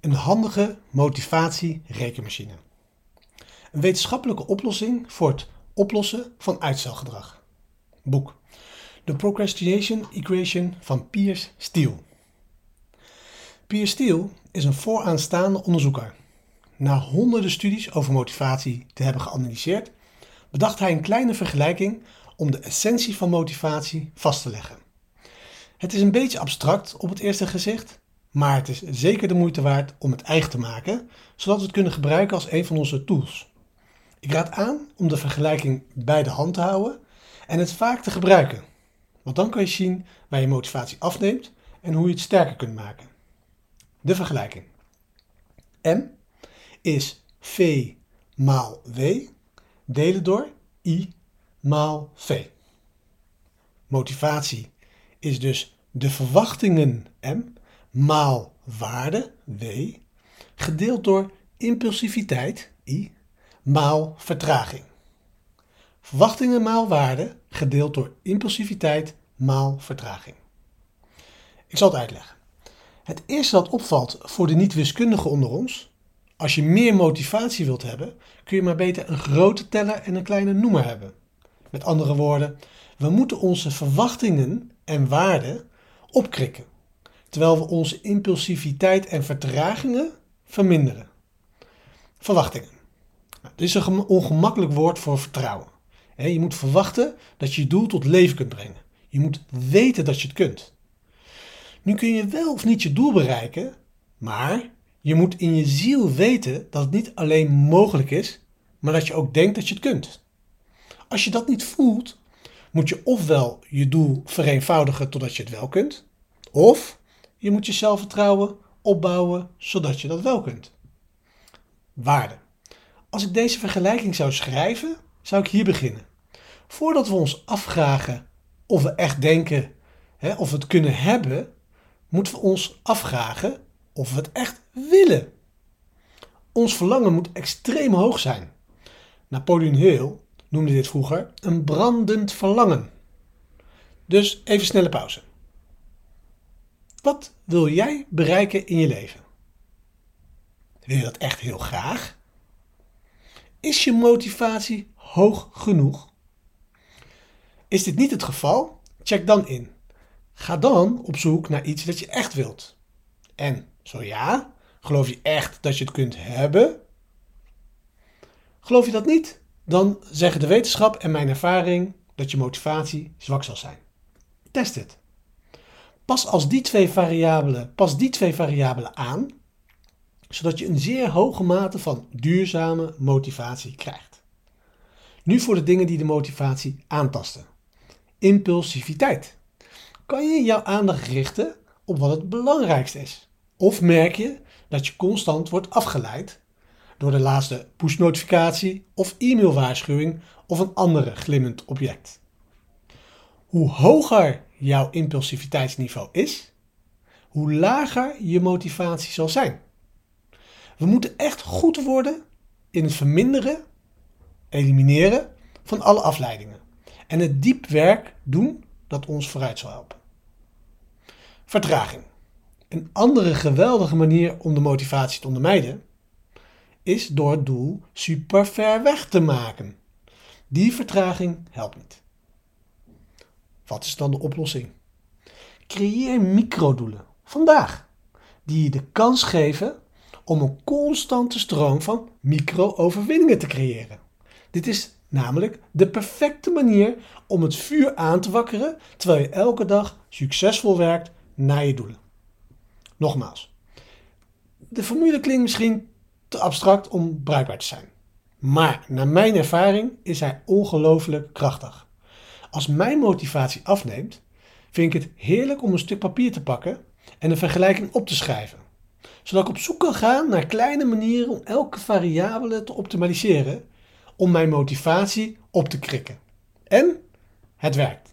Een handige motivatie-rekenmachine. Een wetenschappelijke oplossing voor het oplossen van uitstelgedrag. Boek. The Procrastination Equation van Piers Steele. Piers Steele is een vooraanstaande onderzoeker. Na honderden studies over motivatie te hebben geanalyseerd, bedacht hij een kleine vergelijking om de essentie van motivatie vast te leggen. Het is een beetje abstract op het eerste gezicht, maar het is zeker de moeite waard om het eigen te maken, zodat we het kunnen gebruiken als een van onze tools. Ik raad aan om de vergelijking bij de hand te houden en het vaak te gebruiken, want dan kan je zien waar je motivatie afneemt en hoe je het sterker kunt maken. De vergelijking. M is V maal W delen door I maal V. Motivatie is dus de verwachtingen M maal waarde, W, gedeeld door impulsiviteit, I, maal vertraging. Verwachtingen maal waarde gedeeld door impulsiviteit maal vertraging. Ik zal het uitleggen. Het eerste dat opvalt voor de niet-wiskundigen onder ons, als je meer motivatie wilt hebben, kun je maar beter een grote teller en een kleine noemer hebben. Met andere woorden, we moeten onze verwachtingen en waarden opkrikken terwijl we onze impulsiviteit en vertragingen verminderen. Verwachtingen. Nou, dit is een ongemakkelijk woord voor vertrouwen. Je moet verwachten dat je je doel tot leven kunt brengen. Je moet weten dat je het kunt. Nu kun je wel of niet je doel bereiken, maar je moet in je ziel weten dat het niet alleen mogelijk is, maar dat je ook denkt dat je het kunt. Als je dat niet voelt, moet je ofwel je doel vereenvoudigen totdat je het wel kunt, of je moet je zelfvertrouwen opbouwen zodat je dat wel kunt. Waarde. Als ik deze vergelijking zou schrijven, zou ik hier beginnen. Voordat we ons afvragen of we echt denken hè, of we het kunnen hebben, moeten we ons afvragen of we het echt willen. Ons verlangen moet extreem hoog zijn. Napoleon Hill noemde dit vroeger een brandend verlangen. Dus even snelle pauze. Wat wil jij bereiken in je leven? Wil je dat echt heel graag? Is je motivatie hoog genoeg? Is dit niet het geval? Check dan in. Ga dan op zoek naar iets dat je echt wilt. En zo ja, geloof je echt dat je het kunt hebben? Geloof je dat niet? Dan zeggen de wetenschap en mijn ervaring dat je motivatie zwak zal zijn. Test het. Pas als die twee variabelen, pas die twee variabelen aan, zodat je een zeer hoge mate van duurzame motivatie krijgt. Nu voor de dingen die de motivatie aantasten. Impulsiviteit. Kan je jouw aandacht richten op wat het belangrijkste is? Of merk je dat je constant wordt afgeleid door de laatste push-notificatie of e-mailwaarschuwing of een andere glimmend object? Hoe hoger jouw impulsiviteitsniveau is, hoe lager je motivatie zal zijn. We moeten echt goed worden in het verminderen, elimineren van alle afleidingen. En het diep werk doen dat ons vooruit zal helpen. Vertraging. Een andere geweldige manier om de motivatie te ondermijden is door het doel super ver weg te maken. Die vertraging helpt niet. Wat is dan de oplossing? Creëer microdoelen, vandaag, die je de kans geven om een constante stroom van micro-overwinningen te creëren. Dit is namelijk de perfecte manier om het vuur aan te wakkeren terwijl je elke dag succesvol werkt naar je doelen. Nogmaals, de formule klinkt misschien te abstract om bruikbaar te zijn. Maar naar mijn ervaring is hij ongelooflijk krachtig. Als mijn motivatie afneemt, vind ik het heerlijk om een stuk papier te pakken en een vergelijking op te schrijven. Zodat ik op zoek kan gaan naar kleine manieren om elke variabele te optimaliseren om mijn motivatie op te krikken. En het werkt.